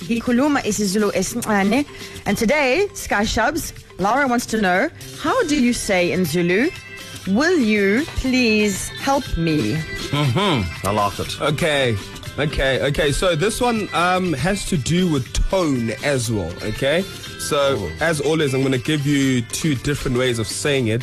Gikuluma isiZulu esincane. And today, Sky Shubs, Laura wants to know, how do you say in Zulu, will you please help me? Mhm. I like it. Okay. Okay, okay. So this one um, has to do with tone as well. Okay. So oh. as always, I'm going to give you two different ways of saying it.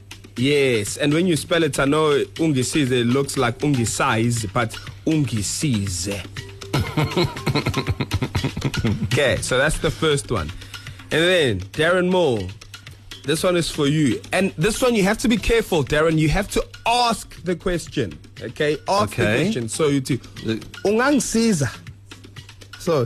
Yes, and when you spell it I know ungisize it looks like ungisize but ungisize. okay, so that's the first one. And then Darren Moore. This one is for you. And this one you have to be careful, Darren. You have to ask the question. Okay? Ask okay. the question. So you too. Ungangisiza. So,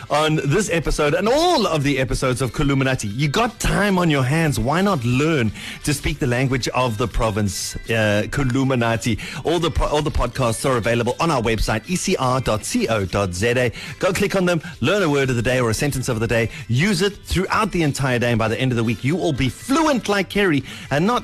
on this episode and all of the episodes of Columinati. You got time on your hands. Why not learn to speak the language of the province, uh, Columinati? All the po- all the podcasts are available on our website, ecr.co.za. Go click on them, learn a word of the day or a sentence of the day. Use it throughout the entire day, and by the end of the week, you will be fluent like Kerry and not